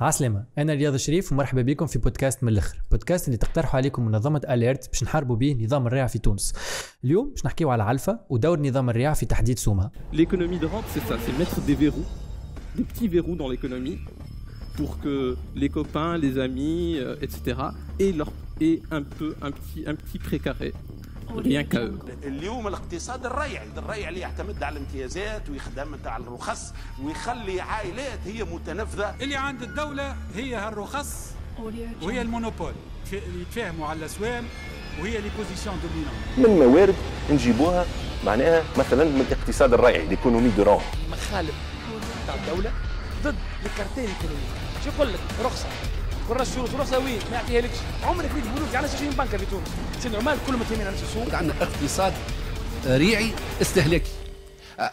عسلامة أنا رياض الشريف ومرحبا بكم في بودكاست من الآخر. بودكاست اللي تقترحوا عليكم منظمة أليرت باش نحاربوا به نظام الريع في تونس. اليوم باش نحكيو على علفة ودور نظام الريع في تحديد سومها L'économie de rente, c'est ça, c'est mettre des verrous, des petits verrous dans l'économie pour que les copains, les amis, euh, etc. aient, leur, aient un peu un petit, un petit précaré, rien qu'à eux. اليوم الاقتصاد الريعي الريعي اللي يعتمد على الامتيازات ويخدم على الرخص ويخلي عائلات هي متنفذة. اللي عند الدولة هي هالرخص وهي ال monopole. يتفاهموا على الأسواق وهي les positions dominantes من موارد نجيبوها معناها مثلا من الاقتصاد الريعي l'économie de rente مخالب تاع الدولة ضد الكارتيل ال économique شو يقول لك؟ رخصة. كل الشروط رخصه وين ما يعطيها لكش. عمرك في بنوك على 20 بنكة في تونس؟ سي دي عمال كلهم متهمين على السوق عندنا اقتصاد ريعي استهلاكي.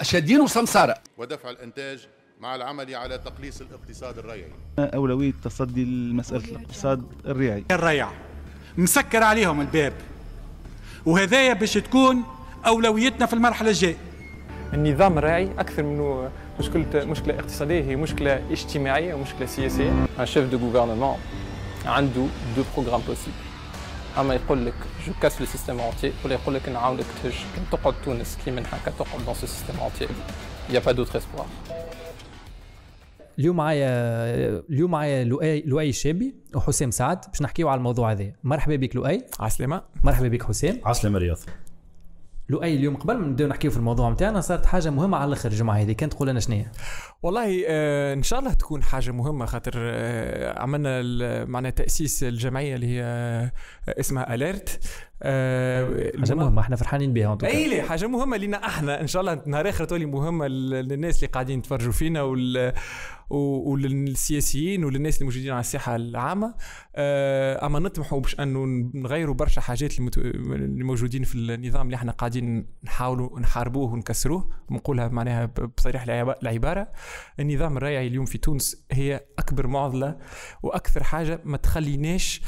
شادين وسمسارة. ودفع الإنتاج مع العمل على تقليص الاقتصاد الريعي. أولوية تصدي لمسألة الاقتصاد الريعي. الريع. مسكر عليهم الباب. وهذايا باش تكون أولويتنا في المرحلة الجاية. النظام الريعي أكثر منه مشكله مشكلة اقتصادية هي مشكلة اجتماعية ومشكله سياسية. un chef de gouvernement عنده deux programmes possibles اما يقول لك je casse le système rentier ولا يقول لك نعاونك تهج. كان تقعد تونس كي من هكا تقعد dans ce système rentier il y a pas d'autre espoir اليوم معايا اليوم معايا لؤي لؤي الشابي وحسام سعد باش نحكيو على الموضوع هذا. مرحبا بك لؤي. عسلامة. مرحبا بك حسام. عسلامة رياض. لؤي اليوم قبل ما نبداو نحكيو في الموضوع نتاعنا صارت حاجة مهمة على الآخر الجمعه هذه. كانت تقول لنا شنو والله آه إن شاء الله تكون حاجة مهمة خاطر آه عملنا معناها تأسيس الجمعية اللي هي آه اسمها اليرت آه حاجة مهمة إحنا فرحانين بها إي لي حاجة مهمة لينا إحنا. إن شاء الله نهار آخر تولي مهمة لل- للناس اللي قاعدين يتفرجوا فينا وال وللسياسيين وللناس اللي موجودين على الساحة العامة. آه، أما نطمحوا باش أنه نغيروا برشا حاجات اللي موجودين في النظام اللي إحنا قاعدين نحاولوا نحاربوه ونكسروه. ونقولها معناها بصريح العب- العبارة. النظام الريعي اليوم في تونس هي أكبر معضلة وأكثر حاجة ما تخليناش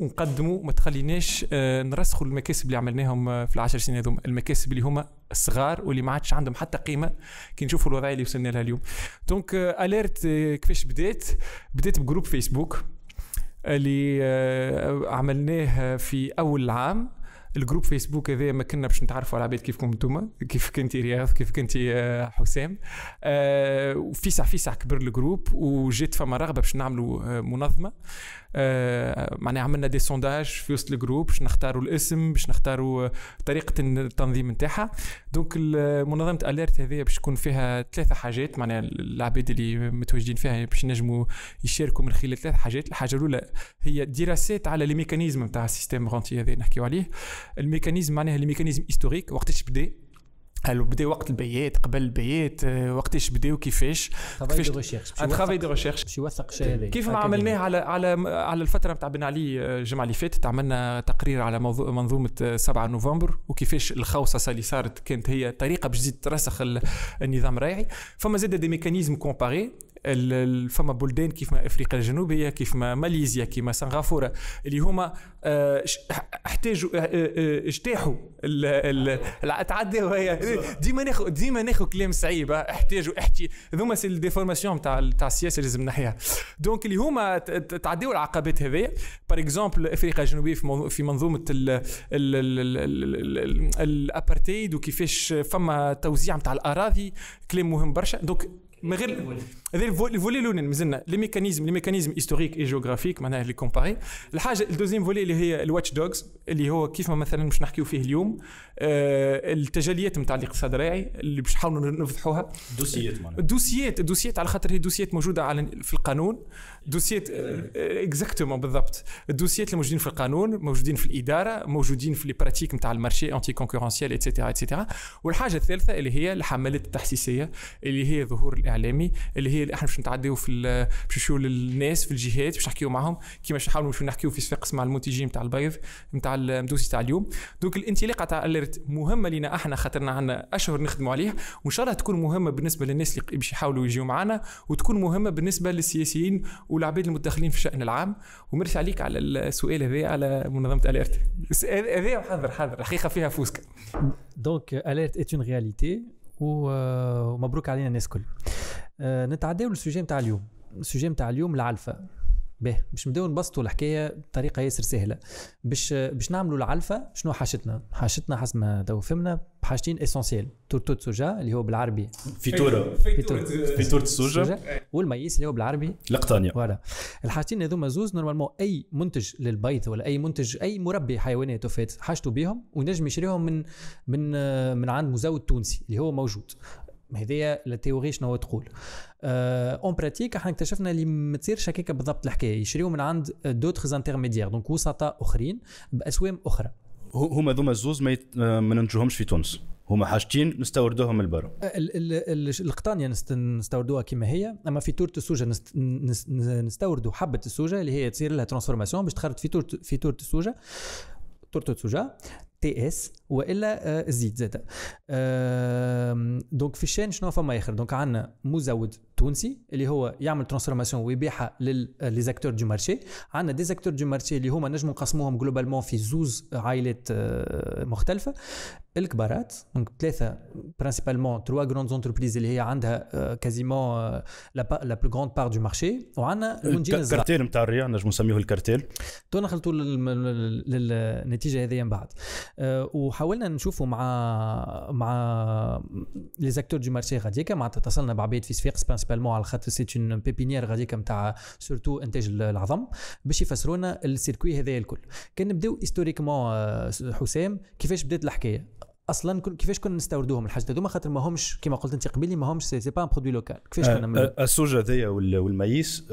نقدموا ما تخليناش آه، نرسخوا المكاسب اللي عملناهم في العشر سنين هذوما. المكاسب اللي هما الصغار واللي ما عادش عندهم حتى قيمة كي نشوفوا الوضعيه اللي وصلنا لها اليوم. donc Alert كيفاش بديت؟ بديت ب groupe فيسبوك اللي آه، عملناه في أول العام ال groupe فيسبوك هذا ما كنا باش نتعرفوا على عباد كيفكم أنتم كيف كنتي رياض؟ كيف كنتي آه، حسام؟ آه، وفيسع فيسع كبر ال groupe وجات فما رغبة باش نعملوا آه، منظمة. معناها عملنا des sondages في وسط ال groupe باش نختاروا الاسم باش نختاروا طريقة التنظيم نتاعها. donc منظمة Alert هذه باش يكون فيها ثلاثة حاجات معناها العباد اللي متواجدين فيها باش ينجموا يشاركوا من خلال ثلاث حاجات. الحاجة الأولى هي دراسات على les mécanismes نتاع ال système rentier هذا نحكيو عليه. ال mécanismes معناها les mécanismes historiques وقتاش بدا؟ هل بدا وقت البيات قبل البيات آه، وقتاش بداو كيفاش؟ travail de recherche un travail de recherche باش يوثق هذا كيف ما عملناه على على على الفترة نتاع بن علي آه، الجمعة اللي فاتت عملنا تقرير على موضوع منظومة آه، 7 نوفمبر وكيفاش الخوصصه اللي صارت كانت هي طريقة باش تزيد ترسخ ال- النظام الريعي. فما زاد des mécanismes comparés فما بلدان كيف ما أفريقيا الجنوبية كيف ما ماليزيا كيما سنغافورة اللي هما آه، احتاجوا آه، آه، اجتاحوا تعداو ديما ناخذ ديما ناخذ كلام صعيب آه، احتاجوا احكي هذوما سي الديفورماسيون تاع تاع السياسة لازم نحيها دونك اللي هما ت- ت- تعداو العقبات هذيا بار اكزومبل افريقيا الجنوبيه في منظومه ال- ال- ال- ال- ال- ال- الابارتيد وكيفاش فما توزيع نتاع الاراضي كلام مهم برشا دونك من غير هذا الفولي الاولاني مازلنا لي ميكانيزم لي ميكانيزم هيستوريك اي جيوغرافيك معناها اللي كومباري الحاجة ال deuxième volet اللي هي ال watchdogs اللي هو كيف ما مثلا باش نحكيو فيه اليوم آه التجليات نتاع الاقتصاد الريعي اللي باش نحاولوا نفضحوها دوسيات معناها الدوسيات الدوسيات على خاطر هي دوسيات موجوده على في القانون دوسيات exactement بالضبط الدوسيات اللي موجودين في القانون موجودين في الاداره موجودين في les pratiques نتاع ال marché anti-concurrentielles et cetera et cetera والحاجة الثالثه اللي هي الحملات التحسيسيه اللي هي ظهور الإعلامي اللي هي اللي إحنا باش نتعداو في باش نمشيو للناس في الجهات باش نحكيو معاهم. كيما باش نحاولوا نحكيو في صفاقس مع المنتجين نتاع البيض نتاع ال dossier تاع اليوم. donc الانطلاقة تاع Alert مهمة لينا إحنا خاطرنا عندنا أشهر نخدموا عليها. وإن شاء الله تكون مهمة بالنسبة للناس اللي باش يحاولوا يجيو معنا وتكون مهمة بالنسبة للسياسيين والعباد المتدخلين في الشأن العام. ومرسي عليك على السؤال هذا على منظمة Alert هذا حاضر حاضر. الحقيقة فيها parce que donc Alert est en réalité ومبروك علينا الناس الكل آه، نتعداو لل sujet نتاع اليوم. ال sujet نتاع اليوم العلفة. باهي باش نبداو نبسطوا الحكاية بطريقه ياسر سهلة. باش باش نعملوا العلفة شنو حاجتنا حاجتنا حسب ما تو فهمنا بحاجتين essentielles tourteau soja اللي هو بالعربي. فيتوره فيتوره السوجا و ال maïs اللي هو بالعربي. القطانية. voilà. الحاجتين هذوما زوز normalement أي منتج للبيض ولا أي منتج أي مربي حيوانات وفات حاجته بهم وينجم يشريهم من من من عند مزود تونسي اللي هو موجود. هذه la théorie شنو تقول. en pratique إحنا اكتشفنا اللي ما تصيرش هكاك بالضبط الحكاية. يشريو من عند d'autres intermédiaires donc وسطاء أخرين بأسوام أخرى. هما ذوما الزوز ما, يت... ما ننتجوهمش في تونس. هما حاجتين نستوردوهم من برا. القطانية نستوردوها كما هي أما فيتورة السوجه نست... نستوردوا حبة السوجه اللي هي تصير لها transformation باش تخرج فيتورة فيتورة السوجه تورت السوجه تي اس وإلا الزيت زاد donc في ال chaîne شنو فما آخر؟ donc عندنا مزود تونسي اللي هو يعمل transformation ويبيعها les acteurs du marché. عندنا des acteurs du marché اللي هما نجموا نقسموهم globalement في زوز عائلات مختلفة. الكبارات donc ثلاثة principalement trois grandes entreprises اللي هي عندها quasiment la plus grande part du marché وعندنا المنتجين الكارتيل نتاع الريع نجموا نسميوه الكارتيل. تو نخلطوا للنتيجة هذه من بعد. وحاولنا نشوفوا مع مع les acteurs du marché غاديكا معناتها اتصلنا بعباد في صفاقس principalement على خاطر c'est une pépinière غاديكا نتاع surtout إنتاج العظم باش يفسروا لنا ال circuit هذايا الكل. كان نبداو historiquement حسام كيفاش بدات الحكاية؟ أصلا كيفاش كنا نستوردوهم؟ الحاجات هذوما خاطر ما همش كما قلت أنت قبيلي ما همش c'est pas un produit local كيفاش كنا السوجه هذيا و ال maïs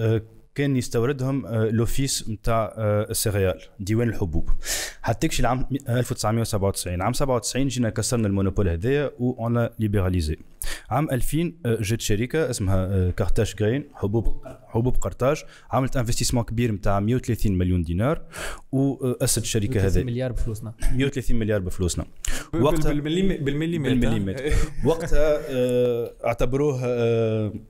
كان يستوردهم l'Office نتاع ال céréales ديوان الحبوب. حتى كشي العام 1997 عام 97 جينا كسرنا ال monopole هذايا و on a libéralisé عام 2000 جات شركة اسمها Carthage Grains حبوب حبوب قرطاج عملت investissement كبير نتاع 130 مليون دينار واسد الشركة هذه. مليار بفلوسنا. 130 مليار بفلوسنا. وقتها بالمليمتر. بالمليمتر. وقتها اعتبروه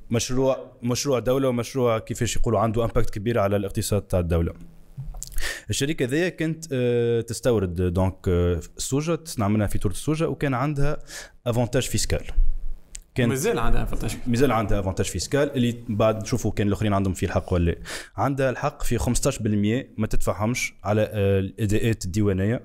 مشروع مشروع دولة ومشروع كيفاش يقولوا عنده impact كبير على الاقتصاد تاع الدولة. الشركة ذي كانت تستورد donc السوجه تصنع منها فيتور السوجه وكان عندها avantage fiscal كان مازال عندها avantage مازال عندها avantage fiscal اللي بعد نشوفوا كان الآخرين عندهم فيه الحق ولا عندها الحق في 15% ما تدفعهمش على الأداءات الديوانية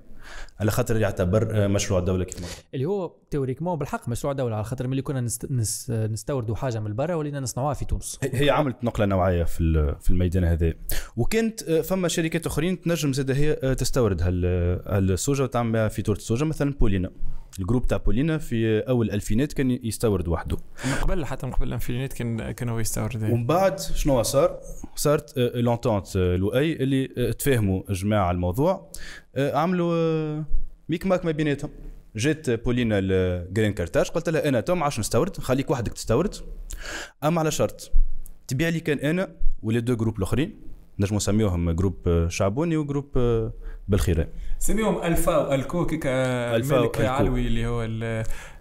على خاطر يعتبر مشروع دوله كيف اللي هو théoriquement بالحق مشروع دولة على خاطر ملي كنا نست... نس... نستوردوا حاجة من برا ولينا نصنعوها في تونس. هي عملت نقلة نوعية في في الميدان هذا. وكانت فما شركات أخرين تنجم زاد هي تستورد هالسوجة وتعمل فيتورة السوجة مثلا بولينا. ال groupe تاع بولينا في أول الالفينات كان يستورد وحده. من قبل حتى من قبل الألفينات كان كان هو يستورد ومن بعد شنو صار؟ صارت l'entente لؤي اللي تفاهموا جماعة الموضوع عملوا micmac ما بيناتهم. جات بولينا الجرين كارتاج قلت لها أنا تو ما عادش نستورد خليك وحدك تستورد. أما على شرط تبيع لي كان أنا و les deux groupes الأخرين نجمو نسميوهم groupe شعبوني و groupe بالخيرة سميهم ألفا وألكو كيك الملك علوي اللي هو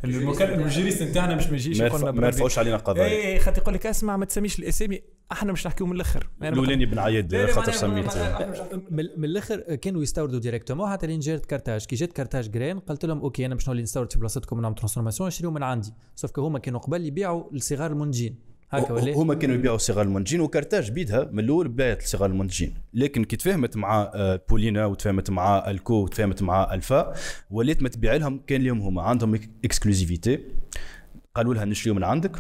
المكلم ال juriste نتاعنا باش ما يجيش يقولنا ما يرفعوش علينا قضايا. اي خاطر يقول لك اسمع ما تسميش الأسامي إحنا مش نحكيو من الأخر. الأولاني بن عياد خاطر سميت. من الأخر كانوا يستوردوا directement حتى لين جات كارتاج. كي جات Carthage Grains قلت لهم OK أنا باش نولي نستورد في بلاصتكم نعمل transformation اشتريوا من عندي. sauf هما كانوا قبل يبيعوا لصغار المنتجين. هكا ولا هما كانوا يبيعوا صغار المنتجين وكارتاج بيدها من الأول باعت صغار المنتجين لكن كي تفاهمت مع بولينا وتفاهمت مع ألكو وتفاهمت مع ألفا وليت ما تبيع لهم كان لهم هما. عندهم exclusivité. قالوا لها نشريو من عندك.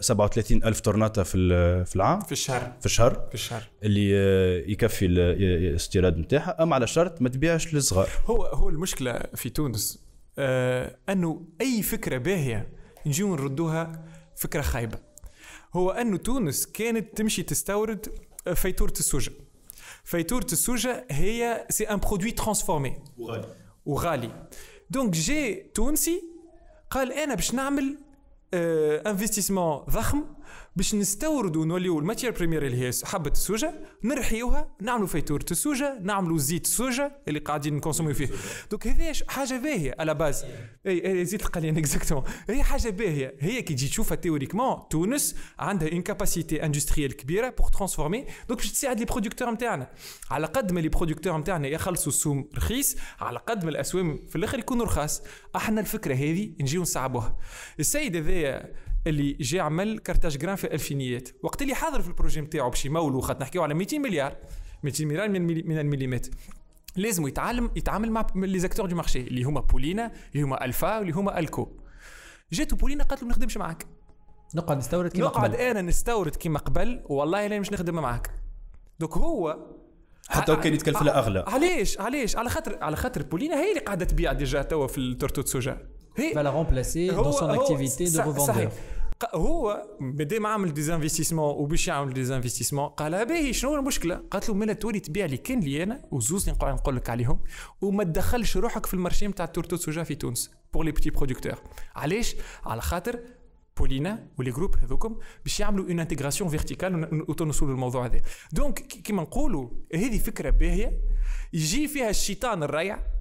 37 ألف طرناطة في في العام. في الشهر. في الشهر. في الشهر. اللي يكفي الاستيراد نتاعها. أما على شرط ما تبيعش للصغار. هو هو المشكلة في تونس آه أنه أي فكرة باهية نجيو نردوها فكرة خايبة. هو أن تونس كانت تمشي تستورد فيتورة السوجة. فيتورة السوجة هي c'est un produit transformé وغالي. وغالي. donc جي تونسي قال أنا باش نعمل investissement ضخم باش نستوردوا نوليو ال matière première اللي هي حبة السوجة نرحيوها نعملوا فيتورة السوجه نعملوا زيت السوجه اللي قاعدين نconsommيو فيه. donc هذا حاجة باهية à la base إي, أي زيت القليان exactement هي حاجة باهية. هي كي تجي تشوفها théoriquement تونس عندها une capacité industrielle كبيرة pour transformer donc باش تساعد les producteurs نتاعنا على قد ما les producteurs نتاعنا يخلصوا السوم رخيص على قد ما الاسوام في الآخر يكونوا رخاص. أحنا الفكرة هذه نجيو نصعبوها. السيد هذايا اللي جا عمل كارتاج جران في الالفينيات وقت اللي حاضر في ال projet نتاعو باش يمولوا خاطر نحكيو على 200 مليار 200 مليار من الملي من المليمتر. لازم يتعلم يتعامل مع les acteurs du marché اللي هما بولينا اللي هما ألفا واللي هما ألكو. جاتو بولينا قالت له ما نخدمش معاك. نقعد نستورد كيما قبل. نقعد أنا نستورد كيما قبل والله لا مش نخدم معاك. donc هو حتى لو كان يتكلف أغلى. علاش؟ علاش؟ على خاطر على خاطر بولينا هي اللي قاعدة تبيع déjà توا في ال tourteau soja هي va la remplacer dans son activité de revendeur. هو مادام عامل des investissements وباش يعمل des investissements قال باهي شنو المشكلة؟ قالت له مالا تولي تبيع لي كان لي أنا وزوز نقعد نقول لك عليهم وما تدخلش روحك في ال marché نتاع ال tourteau soja في تونس pour les petits producteurs علاش؟ على خاطر بولينا و les groupes هذوكم باش يعملوا une intégration verticale وتنوصلوا للموضوع هذا donc كيما نقولوا هذه فكرة باهية يجي فيها الشيطان الريع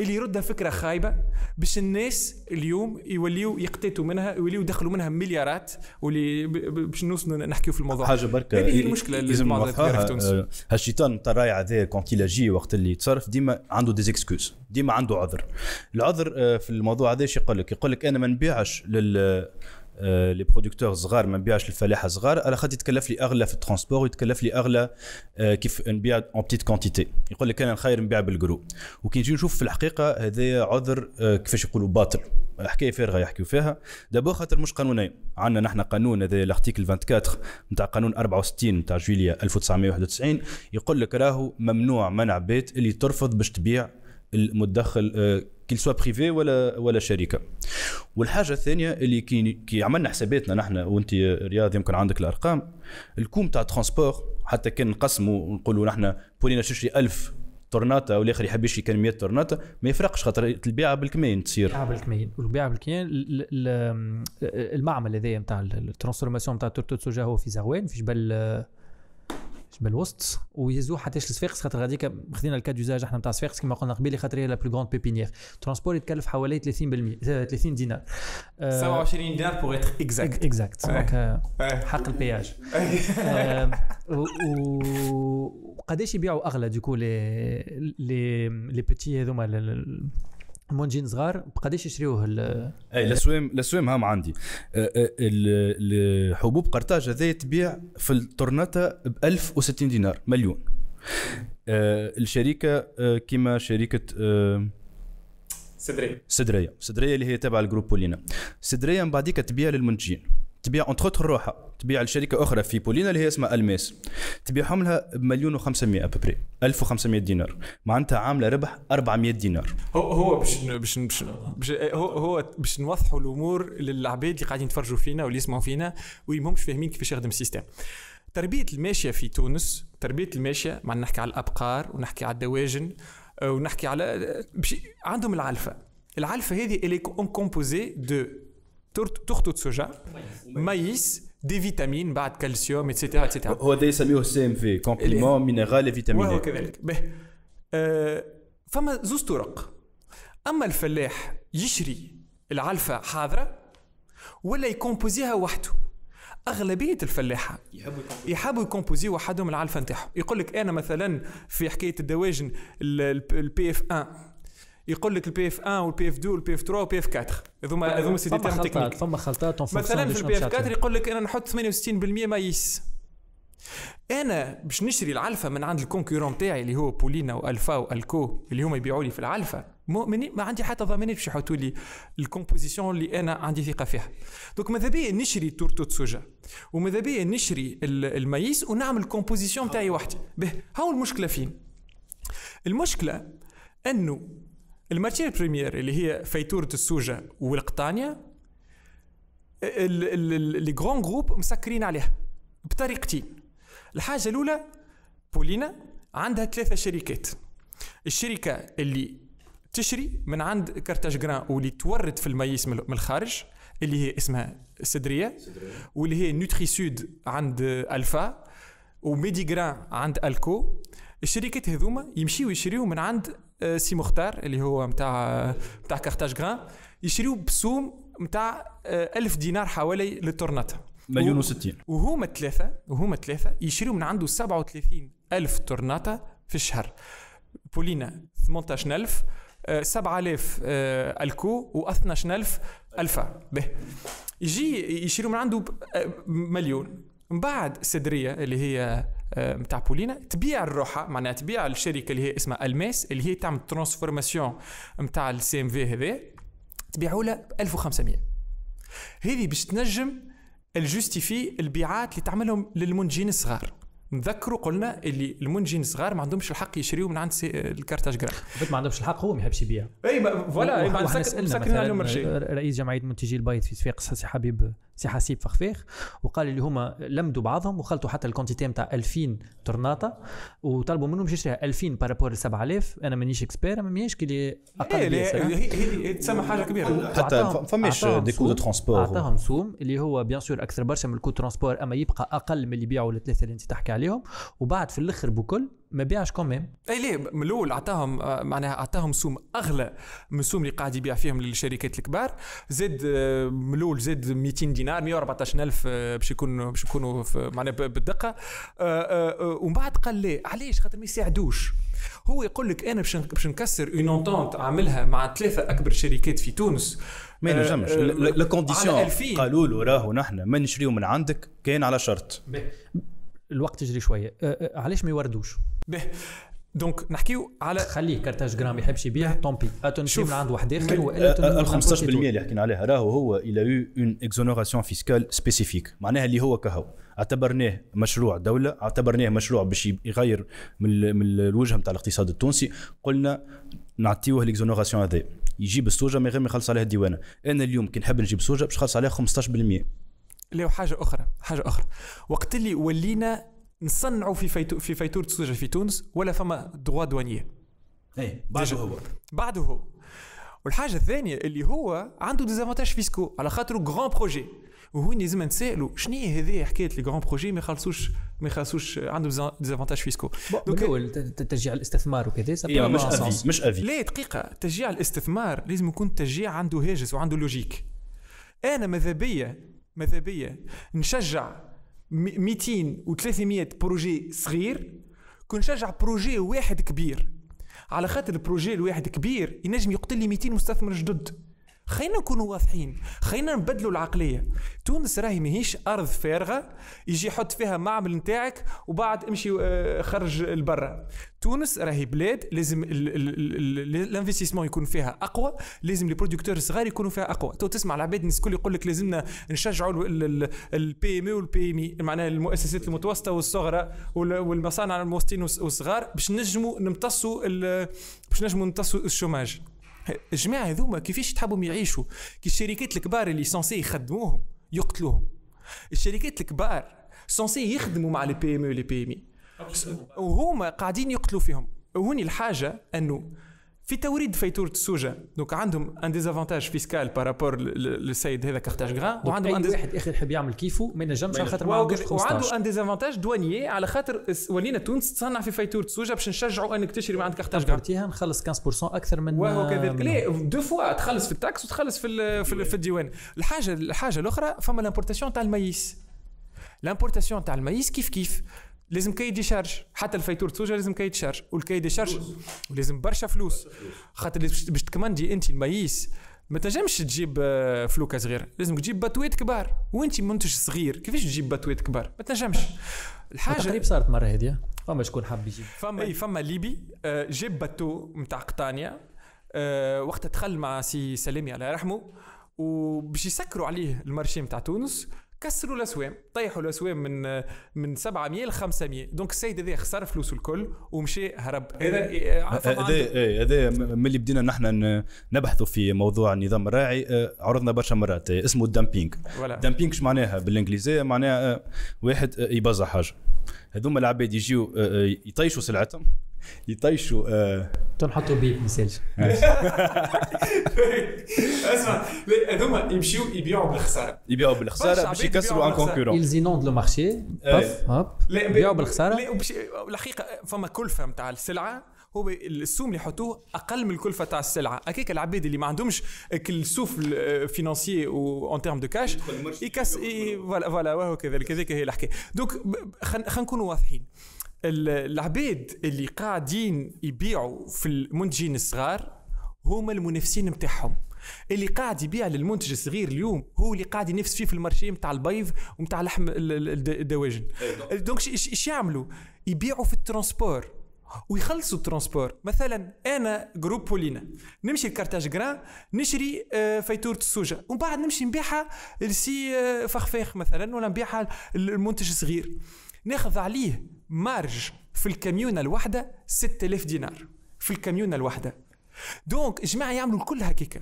اللي يردها فكرة خايبة باش الناس اليوم يوليو يقتاتوا منها يوليو يدخلوا منها مليارات واللي باش نوصلوا نحكيو في الموضوع. حاجة بركة. هذه هي المشكلة اللي لازم نوضحها هالشيطان نتاع الرايع هذا كونت يجي وقت اللي يتصرف ديما عنده des excuses ديما عنده عذر. العذر آه، في الموضوع هذا إيش يقول لك يقول لك أنا ما نبيعش لل آه، les producteurs صغار ما نبيعش للفلاحه صغار. على خاطر يتكلف لي أغلى في ال transport ويتكلف لي أغلى آه، كيف نبيع une petite quantité يقول لك أنا خير نبيع بالجرو وكي نجي نشوف في الحقيقة هذا عذر آه، كيفاش يقولوا باطل. حكايه فارغه يحكيو فيها. دابا خاطر مش قانونية. عندنا نحن قانون هذا ال article 24 نتاع قانون 64 نتاع جويليا 1991 يقول لك راهو ممنوع منع بيت اللي ترفض باش تبيع المدخل qu'il soit privé ولا ولا شركه والحاجة الثانية اللي كي كي عملنا حساباتنا نحن وانت رياض يمكن عندك الأرقام الكوم تاع ترونسبور حتى كان نقسموا ونقولوا نحن بولينا تشري 1000 تورناتا والآخر يحب يشري كان 100 تورناتا ما يفرقش خاطر البيعة بالكمين تصير. البيعة بالكمين والبيعة بالكمين المعمل هذايا نتاع الترانسفورماسيون نتاع تورتو سوجا هو في زغوان في جبل بالوسط ويهزوه حتى لصفاقس خاطر غاديك خدينا الكاد يوزاج إحنا نتاع صفاقس كما قلنا قبيلة خاطر هي لا بلو غروند بيبينيير ترونسبور يتكلف حوالي 30% 30 دينار. 27 دينار بور اتر اكزاكت اكزاكت حق البياج. وقداش يبيعوا أغلى دوكو لي لي لي بوتي هذوما منجين صغار بقداش يشريوه اي الاسوام الاسوام هام عندي. الحبوب قرطاج هذا تبيع في التورناتا ب 1060 دينار مليون. الشركة كيما شركه سدرية. سدرية. سدرية اللي هي تابعه ل groupe بولينا. سدرية من بعديك تبيع للمنتجين. تبيع entre autres روحها. تبيع لشركة أخرى في بولينا اللي هي اسمها الماس تبيعهم لها بمليون و500 après 1500 دينار. معناتها عاملة ربح 400 دينار. هو هو باش باش باش هو هو باش نوضحوا الأمور للعباد اللي قاعدين يتفرجوا فينا واللي يسمعوا فينا واللي ماهمش فاهمين كيفاش يخدم ال système. تربية الماشية في تونس تربية الماشية مع نحكي على الأبقار ونحكي على الدواجن ونحكي على عندهم العلفة. العلفة هذه اللي composée de tourteau soja maïs des vitamines بعد calcium et cetera et cetera هو ده يسميه ال CMV complément minéral vitamine وهو كذلك. به. آه فما زوز طرق. أما الفلاح يشري العلفة حاضرة ولا يcomposيها وحده. أغلبية الفلاحة يحبوا يcomposي وحدهم العلفة نتاعهم يقول لك أنا مثلا في حكاية الدواجن ال BF 1 يقول لك ال BF 1 وال BF 2 وال BF 3 وال BF 4 هذوما هذوما c'est des termes techniques. فما خلطات مثلا في ال BF 4 يقول لك أنا نحط 68% maïs. أنا باش نشري العلفة من عند ال concurrent تاعي اللي هو بولينا وألفا وألكو اللي هما يبيعوا لي في العلفة ما عندي حتى ضمانات باش يحطوا لي ال composition اللي أنا عندي ثقة فيها. donc ماذا بيا نشري tourteau soja وماذا بيا نشري ال maïs ونعمل ال composition تاعي وحدي. به هاو المشكلة فين؟ المشكلة أنه ال matière première اللي هي فيتورة السوجة والقطانية les grands groupes مسكرين عليها بطريقتين الحاجة الأولى بولينا عندها ثلاثة شركات. الشركة اللي تشري من عند كارتاج جران واللي تورد في ال maïs من الخارج اللي هي اسمها سدرية واللي هي نوتري سود عند ألفا وميدي جران عند ألكو. الشركات هذوما يمشيو يشريو من عند سي مختار اللي هو نتاع نتاع كارتاج جران يشريو بسوم نتاع 1000 دينار حوالي للتورناتا مليون و60 وهما ثلاثة وهما ثلاثة يشريو من عنده 37 ألف تورناتا في الشهر. بولينا 18000 آه، 7000 آه، ألكو و 12000 ألفا. به. يجي يشيروا من عنده آه، مليون. من بعد سدريه اللي هي آه، متاع بولينا تبيع الروحة معناها تبيع الشركة اللي هي اسمها الماس اللي هي تعمل transformation متاع السي ام في هذا تبيعوا له ب 1500 هذه باش تنجم justifier البيعات اللي تعملهم للمنتجين الصغار. نذكروا قلنا اللي المنتجين الصغار ما عندهمش الحق يشريوا من عند ال Carthage Grains ما عندهمش الحق هو ما يحبش يبيع. et voilà merci رئيس جمعية منتجي البيض في صفاقس حبيب سي حسيب فخفاخ وقال اللي هما لمدوا بعضهم وخلطوا حتى ال quantité نتاع 2000 طوناطة وطلبوا منهم باش يشريها 2000 par rapport ل 7000 أنا مانيش expert ما مانيش كي أقل إيه بياسر، ها؟ هي تسمى حاجة كبيرة. حتى فماش عطاهم des coûts de transport أعطاهم سوم اللي هو bien sûr أكثر برشا من ال coût transport أما يبقى أقل من اللي يبيعوا الثلاثة اللي أنت تحكي عليهم. وبعد في الأخر بكل ما بيعش quand même اي ليه؟ من الأول عطاهم آه، معناها عطاهم سوم أغلى من السوم اللي قاعد يبيع فيهم للشركات الكبار. زاد آه، من الأول زاد 200 دينار 114000 آه، باش يكونوا باش يكونوا في- معناها بالدقة. آه، ومن بعد قال ليه؟ علاش؟ خاطر ما يساعدوش. هو يقول لك أنا باش باش نكسر une entente عاملها مع ثلاثة أكبر شركات في تونس ما ينجمش. على condition 2000. قالوا له راهو نحن ما نشريو من عندك كاين على شرط. الوقت يجري شوية. أه، أه، علاش ما يوردوش؟ به donc نحكيو على خليه Carthage Grains يحبش يبيع tant pis تو نشري شوف. من عند واحد آخر من- والا ال 15% اللي حكينا عليها راهو هو il a eu une exonération fiscale spécifique معناها اللي هو كهو. اعتبرناه مشروع دولة اعتبرناه مشروع باش يغير من من الوجه نتاع الاقتصاد التونسي. قلنا نعطيوه ال exonération هذا. يجيب السوجه من غير ما يخلص عليها الديوانة. أنا اليوم كي نحب نجيب سوجه باش نخلص عليها 15% ليه حاجة أخرى. حاجة أخرى. وقت اللي ولينا نصنعوا في فيتو في فيتوره السوجه في تونس ولا فما droits douaniers. اي بعده هو. بعده هو. والحاجة الثانية اللي هو عنده des avantages fiscaux على خاطر grand projet وهو لازم نسالوا شنو هي هذه حكاية les grands projets ما يخلصوش ما يخلصوش عنده des avantages fiscaux الأول ت- تشجيع الاستثمار وكذا إيه، مش à vie. مش à vie. ليه دقيقة. تشجيع الاستثمار لازم يكون تشجيع عنده هاجس وعنده logique أنا ماذا بيا؟ ماذا بيا؟ نشجع م- 200 و 300 projet صغير كون نشجع projet واحد كبير. على خاطر ال projet الواحد كبير ينجم يقتل لي 200 مستثمر جدد. خلينا نكونوا واضحين. خلينا نبدلوا العقلية. تونس راهي ماهيش أرض فارغة يجي يحط فيها معمل نتاعك وبعد امشي آه، خرج لبرا. تونس راهي بلاد لازم ال investissement يكون فيها أقوى لازم les producteurs الصغار يكونوا فيها أقوى. تو تسمع العباد الناس الكل يقول لك لازمنا نشجعوا ال PME وال PME معناها المؤسسات المتوسطة والصغرى وال- والمصانع المتوسطين والص- والصغار باش نجموا نمتصوا باش نجموا نمتصوا ال chômage. الجماعه هذوما كيفاش تحبهم يعيشوا؟ كي الشركات الكبار اللي censés يخدموهم يقتلوهم. الشركات الكبار censés يخدموا مع les PME و les PME وهما قاعدين يقتلوا فيهم. وهوني الحاجة أنه في توريد فيتورة السوجة donc عندهم un désavantage fiscal par rapport للسيد هذا Carthage Grains وعندهم أي ان واحد اخر يحب يعمل كيفه ما ينجمش على خاطر ما عندوش وعنده 15 un désavantage douanier على خاطر ولينا تونس تصنع في فيتورة السوجة باش نشجعوا انك تشري من عند Carthage Grains نخلص 15% أكثر من وهو كذلك. من- ليه؟ deux fois تخلص في ال taxe وتخلص في ال- في, ال- في الديوان. الحاجة الحاجة الأخرى فما l'importation تاع ال maïs. l'importation تاع ال maïs كيف كيف؟ لازم cahier des charges. حتى الفيتور سوجا لازم cahier des charges. وال cahier des charges ولازم برشا فلوس. خاطر باش تكمندي انت ال maïs ما تنجمش تجيب آه، فلوكة صغيرة. لازم تجيب باتويت كبار. وانت منتج صغير. كيفاش تجيب باتويت كبار؟ ما تنجمش. الحاجة تقريب صارت مرة هذه فما شكون حاب يجيب. فما أي. فما ليبي آه، جاب bateau نتاع قطانيا آه، وقتها دخل مع سي سلامي الله يرحمه وباش يسكروا عليه ال marché نتاع تونس. كسروا الأسوام طيحوا الأسوام من من 700 ل 500 donc السيد هذا خسر فلوسه الكل ومشي هرب. هذا هذا إيه، هذا ملي بدينا نحن نبحثوا في موضوع النظام الريعي آه، عرضنا برشا مرات آه، اسمه ال dumping voilà. ال dumping شو معناها؟ بالانجليزيه معناها آه، واحد يبزع حاجة. هذوما العباد يجيو يطيشوا سلعتهم يطيشوا آه، تنحطوا بيب ما يسالش اسمع هذوما يمشيو يبيعوا بالخسارة. يبيعوا بالخسارة باش يكسروا يبيعوا ان بالخسارة. كونكورون ils inondent le marché. باف هوب لا ب- بيعوا بالخسارة. الحقيقة فما كلفة نتاع السلعة هو السوم اللي يحطوه أقل من الكلفة تاع السلعة. هكاك العباد اللي ما عندهمش ال souffle financier en termes de cash يكس voilà voilà وهو كذلك هذيك هي الحكاية. donc خلينا نكونوا واضحين. ال- العباد اللي قاعدين يبيعوا في المنتجين الصغار هما المنافسين نتاعهم. اللي قاعد يبيع للمنتج الصغير اليوم هو اللي قاعد ينافس فيه في ال marché نتاع البيض ونتاع لحم الدواجن. donc إيش يعملوا؟ يبيعوا في ال transport. ويخلصوا ال transport. مثلا أنا groupe Poulina. نمشي ل Carthage Grains نشري آه، فيتورة السوجة. ومن بعد نمشي نبيعها لسي آه، فخفاخ مثلا ولا نبيعها المنتج الصغير. ناخذ عليه marge في الكاميونة الواحدة 6000 دينار. في الكاميونة الواحدة. donc جماعة يعملوا الكل هكاكا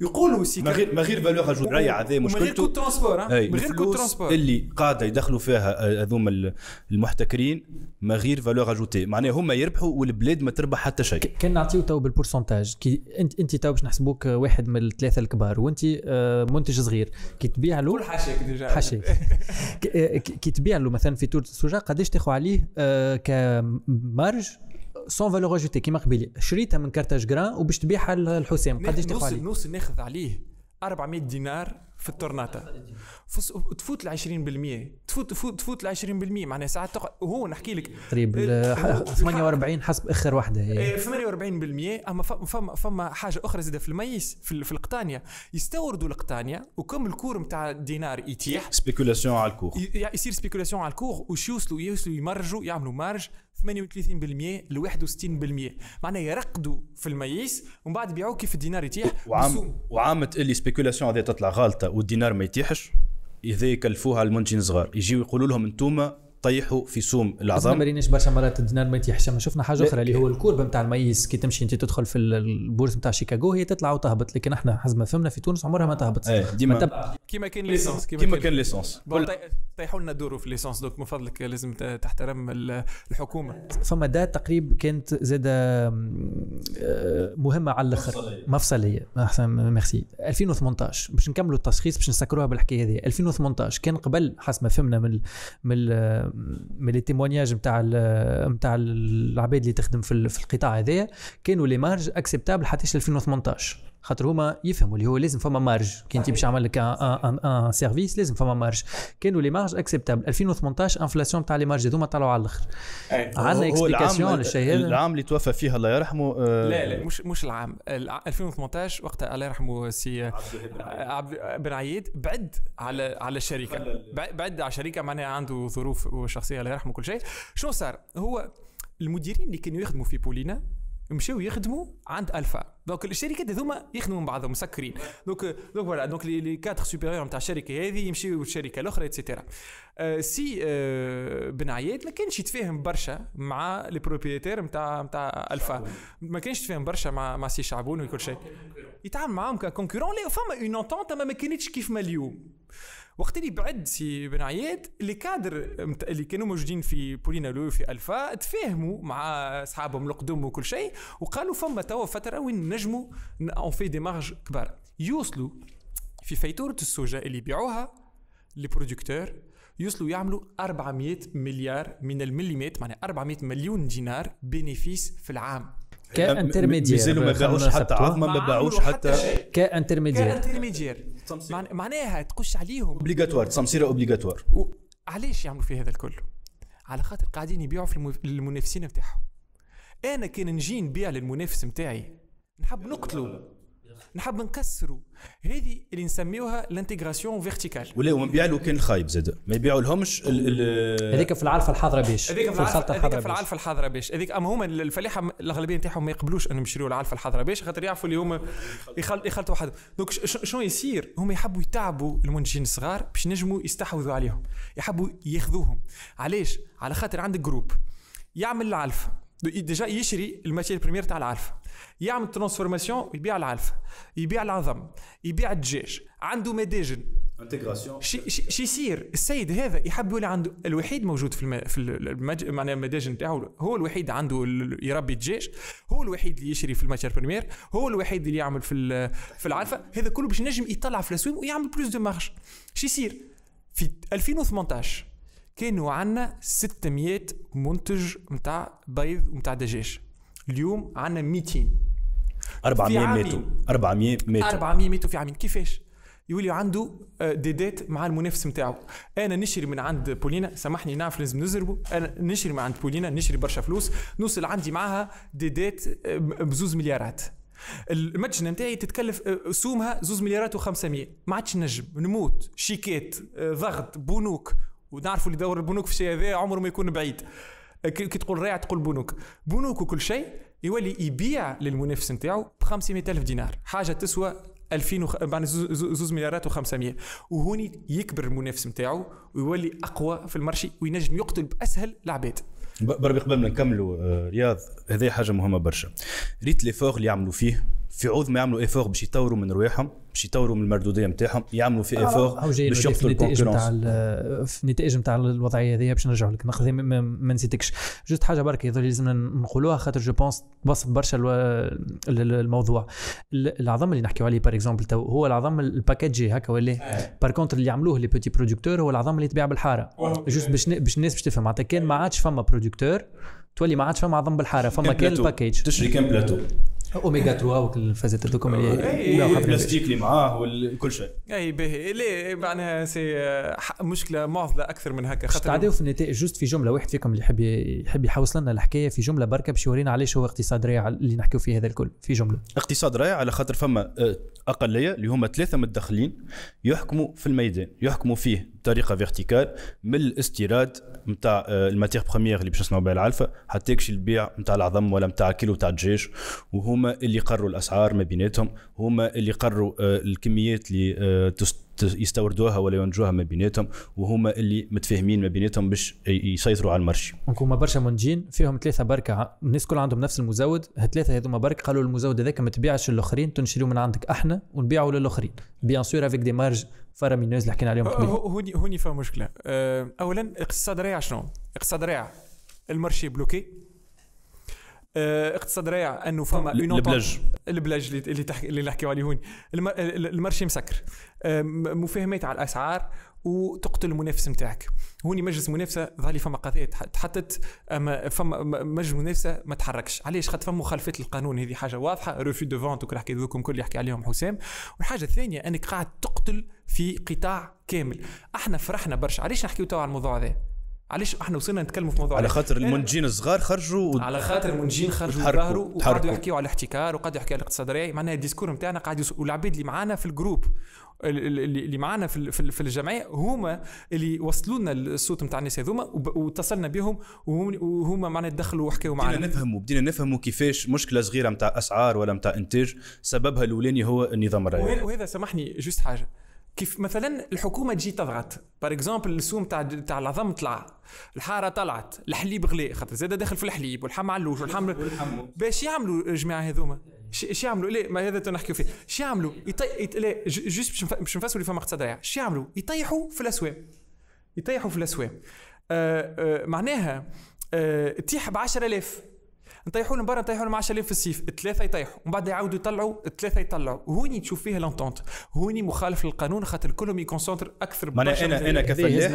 يقولوا سي ما غير ما غير valeur ajoutée ريع هذا مشكلته من غير coût transport من غير coût transport اللي قاعدة يدخلوا فيها هذوما المحتكرين ما غير valeur ajoutée معناها هما يربحوا والبلاد ما تربح حتى شيء. كان نعطيو تو بال pourcentage كي انت انت تو باش نحسبوك واحد من الثلاثة الكبار وانت آه، منتج صغير. كي تبيع له كل حاشاك déjà. حاشاك. كي تبيع له مثلا في tourteau السوجه قداش تاخذ عليه آه، ك marge؟ sans valeur ajoutée كيما قبيلي. شريتها من Carthage Grains وباش تبيعها للحسام قداش عليه؟ نوصل ناخذ عليه 400 دينار في التورناتا. تفوت ل 20% تفوت تفوت تفوت ل 20% معناها ساعات تقعد وهو نحكي لك. قريب 48 حسب آخر وحدة هي. 48% أما فما فما حاجة أخرى زادة في ال maïs في, في القطانية. يستوردوا القطانية وكم ال cours نتاع الدينار يتيح. spéculation على ال cours يصير spéculation على ال cours وش يوصلوا؟ يوصلوا يمرجوا يعملوا marge 38% ل 61% معناها يرقدوا في ال maïs ومن بعد يبيعوه كيف الدينار يتيح؟ وعام وعامة اللي spéculation هذه تطلع غالطه والدينار ما يتيحش إذا يكلفوها المنتجين صغار. يجيو يقولوا لهم أنتم طيحوا في سوم العظام. ما مريناش برشا مرات الدينار ما يتيحش ما شفنا حاجة أخرى اللي هو ال courbe نتاع ال maïs كي تمشي أنت تدخل في البورصه نتاع شيكاغو هي تطلع وتهبط. لكن إحنا حسب ما فهمنا في تونس عمرها ما تهبط. إيه ديما كيما كان l'essence كيما كان l'essence طيحوا لنا دوروا في l'essence donc من فضلك لازم تحترم الحكومة. فما date تقريب كانت زاد آه، مهمة على الأخر. مفصلية. أحسن ميرسي. 2018 باش نكملوا التشخيص باش نسكروها بالحكاية هذه. 2018 كان قبل حسب ما فهمنا من من من les témoignages نتاع نتاع العباد اللي تخدم في القطاع هذايا كانوا les marges acceptables حتى 2018 خاطر هما يفهموا اللي هو لازم فما marge. كي انت باش تعمل لك un service لازم فما marge. كانوا les marges acceptables 2018 inflation تاع les marges هذوما طلعوا على الأخر. عندنا explication للشيء هذا العام اللي توفى فيه الله يرحمه آه لا لا مش مش العام. 2018 وقتها الله يرحمه سي عبد بن عياد بعد على على الشركة بعد على الشركة معناها عنده ظروف شخصية الله يرحمه كل شيء. شنو صار؟ هو المديرين اللي كانوا يخدموا في بولينا مشاو يخدموا عند ألفا. donc الشركات هذوما يخدموا من بعضهم مسكرين. donc donc voilà donc les cadres supérieurs نتاع الشركة هذه يمشيو للشركة الأخرى et cetera أه سي أه بن عياد ما كانش يتفاهم برشا مع les propriétaires نتاع نتاع ألفا. ما كانش يتفاهم برشا مع مع سي شعبون وكل شيء. يتعامل معاهم ك concurrents فما une entente ما كانتش كيف ما اليوم وقت اللي بعد سي بن عياد les cadres اللي كانوا موجودين في بولينا ولاو في ألفا تفاهموا مع اصحابهم القدم وكل شيء وقالوا فما توا فترة وين نجموا on fait des marges كبار. يوصلوا في في tourteau السوجة اللي يبيعوها les producteurs يوصلوا يعملوا 400 مليار من المليمات معناها 400 مليون دينار bénéfices في العام. ك intermédiaires مازالوا ما باعوش حتى عظمة ما باعوش حتى ك intermédiaires ك intermédiaires معناها تقش عليهم. obligatoire تصمصيره obligatoire علاش يعملوا في هذا الكل؟ على خاطر قاعدين يبيعوا في المنافسين نتاعهم أنا كان نجي نبيع للمنافس نتاعي نحب نقتله نحب نكسروا هذه اللي نسميوها ال intégration verticale. ولا ومبيع له كان خايب زاد. ما يبيعوا لهمش هذيك في العلفة الحاضره باش هذيك في العلفه الحاضره في العلفة الحاضره باش هذيك أما هما الفلاحة الأغلبية نتاعهم ما يقبلوش إنهم يشريوا العلفة الحاضره باش خاطر يعرفوا اللي هما يخلطوا واحد donc شنو يصير؟ هم يحبوا يتعبوا المنتجين الصغار باش نجموا يستحوذوا عليهم. يحبوا ياخذوهم. علاش؟ على خاطر عندك groupe يعمل العلفة. déjà يشري ال matière première تاع العلفه يعمل transformation يبيع العلفه يبيع العظم يبيع الدجاج عنده مداجن intégration شي يصير السيد هذا يحب يولي عنده الوحيد موجود في الم... في المج... معناها المداجن تاعو هو الوحيد عنده يربي الدجاج هو الوحيد اللي يشري في ال matière première هو الوحيد اللي يعمل في في العلفه هذا كله باش نجم يطلع في الاسواق ويعمل plus de marge شي يصير في 2018 كانوا عندنا 600 منتج نتاع بيض ونتاع دجاج. اليوم عندنا 200 400 ماتوا 400 ماتوا 400 ماتوا في عامين. كيفاش؟ يولي عنده ديدات مع المنافس نتاعو أنا نشري من عند بولينا سامحني نعرف لازم نزربوا أنا نشري من عند بولينا نشري برشا فلوس. نوصل عندي معاها ديدات بزوز مليارات. المتجنه نتاعي تتكلف آه، سومها زوز مليارات و500 ما عادش نجم. نموت. شيكات آه، ضغط بنوك. ونعرفوا اللي دور البنوك في الشيء هذا عمره ما يكون بعيد. آه، كي تقول رايع تقول بنوك. بنوك وكل شيء يولي يبيع للمنافس نتاعو ب 500 ألف دينار. حاجة تسوى 2000 وخ... يعني زوز مليارات و500 وهوني يكبر المنافس نتاعو ويولي أقوى في المرشي وينجم يقتل بأسهل العباد. بربي قبل ما نكملوا رياض هذه حاجة مهمة برشا. ريت l'effort اللي يعملوا فيه في عوض ما يعملوا effort باش يطوروا من رواحهم باش يطوروا من المردودية نتاعهم يعملوا في effort باش يقتلوا النتائج نتاع في النتائج نتاع الوضعية هذه باش نرجعوا لك. ناخذ ما نسيتكش. juste حاجة برك لازم نقولوها خاطر je pense تبسط برشا الموضوع. العظم اللي نحكيو عليه par exemple تو هو العظم ال packagé هكا ولا par contre اللي يعملوه les petits producteurs هو العظم اللي يتباع بالحارة. juste باش باش الناس باش تفهم. معناتها كان ما عادش فما producteurs تولي ما عادش فما عظم بالحارة فما كان ال package تشري كان plateau oméga 3 والفازات هذوكم اللي البلاستيك اللي معاه وكل شيء. أي باهي. ليه؟ معناها c'est مشكلة معضلة أكثر من هكا خاطر تعديو في النتائج juste في جملة واحد فيكم اللي يحب يحب يحوص لنا الحكاية في جملة بركة باش يورينا علاش هو اقتصاد ريع اللي نحكيو فيه هذا الكل. في جملة. اقتصاد ريع على خاطر فما آه، أقلية اللي هما ثلاثة متدخلين يحكموا في الميدان يحكموا فيه بطريقة verticale من الاستيراد نتاع آه، ال matière première اللي باش نسمعوا بها العلفة حتى يكشي البيع نتاع العظم ولا نتاع الكيلو تاع الدجاج وهما اللي قرروا الأسعار ما بيناتهم هما اللي قرروا آه، الكميات اللي آه، يستوردوها ولا ينتجوها ما بيناتهم وهما اللي متفاهمين ما بيناتهم باش يسيطروا على ال marché. هما برشا منتجين فيهم ثلاثة بركة. الناس كل عندهم نفس المزود الثلاثه هذوما برك قالوا المزود هذاك ما تبيعش للآخرين نشريه من عندك أحنا ونبيعه للآخرين. bien sûr avec des marges faramineuses اللي حكينا عليهم قبل. هوني هوني فما مشكلة. أه، اولا اقتصاد ريع شنو؟ اقتصاد ريع ال marché bloqué. اقتصاد ريع أنه فما ال plage. ال plage اللي تحكي اللي نحكيو عليه هوني ال marché مسكر. أه، مفاهمات على الأسعار وتقتل المنافس نتاعك. هوني مجلس المنافسه ظهر فما قضية تحطت اما فما مجلس المنافسه ما تحركش. علاش؟ خاطر فما مخالفات للقانون. هذه حاجة واضحة. refus de vente وكل حكي ذوكم كل يحكي عليهم حسام. والحاجة الثانية أنك قاعد تقتل في قطاع كامل. إحنا فرحنا برشا. علاش نحكيو توا على الموضوع هذا؟ علاش إحنا وصلنا نتكلموا في موضوع على خاطر المنتجين الصغار خرجوا و... على خاطر المنتجين خرجوا ظهروا وقعدوا يحكيوا على الاحتكار وقعدوا يحكيوا على الاقتصاد الريعي معناها ال discours نتاعنا قاعد يس... والعباد اللي معانا في ال groupe اللي معانا في في الجمعية هما اللي وصلوا لنا الصوت نتاع الناس هذوما واتصلنا بهم وهما معنا دخلوا وحكوا معنا بدينا نفهموا بدينا نفهموا كيفاش مشكلة صغيرة نتاع أسعار ولا نتاع إنتاج سببها الأولاني هو النظام الريعي وهذا سامحني juste حاجة. كيف مثلا الحكومة تجي تضغط. par exemple السوم تاع تاع العظم طلع. الحارة طلعت. الحليب غلي. خاطر زاد داخل في الحليب والحم علوش والحم باش يعملوا الجماعة هذوما. إيش يعملوا. ليه ما هذا نحكيو فيه. إيش يعملوا. يطي... يط... لا juste باش نفسروا اللي فما اقتصاد إيش يعملوا. يطيحوا في الأسواق. يطيحوا في الأسواق. آه آه معناها آه تيح ب 10000 نطيحوا لهم برا نطيحوا لهم 10000 في الصيف الثلاثة يطيحوا ومن بعد يعاودوا يطلعوا الثلاثة يطلعوا. وهوني تشوف فيها l'entente هوني مخالف للقانون خاطر كلهم ي concentrer أكثر أنا أنا أنا كفلاح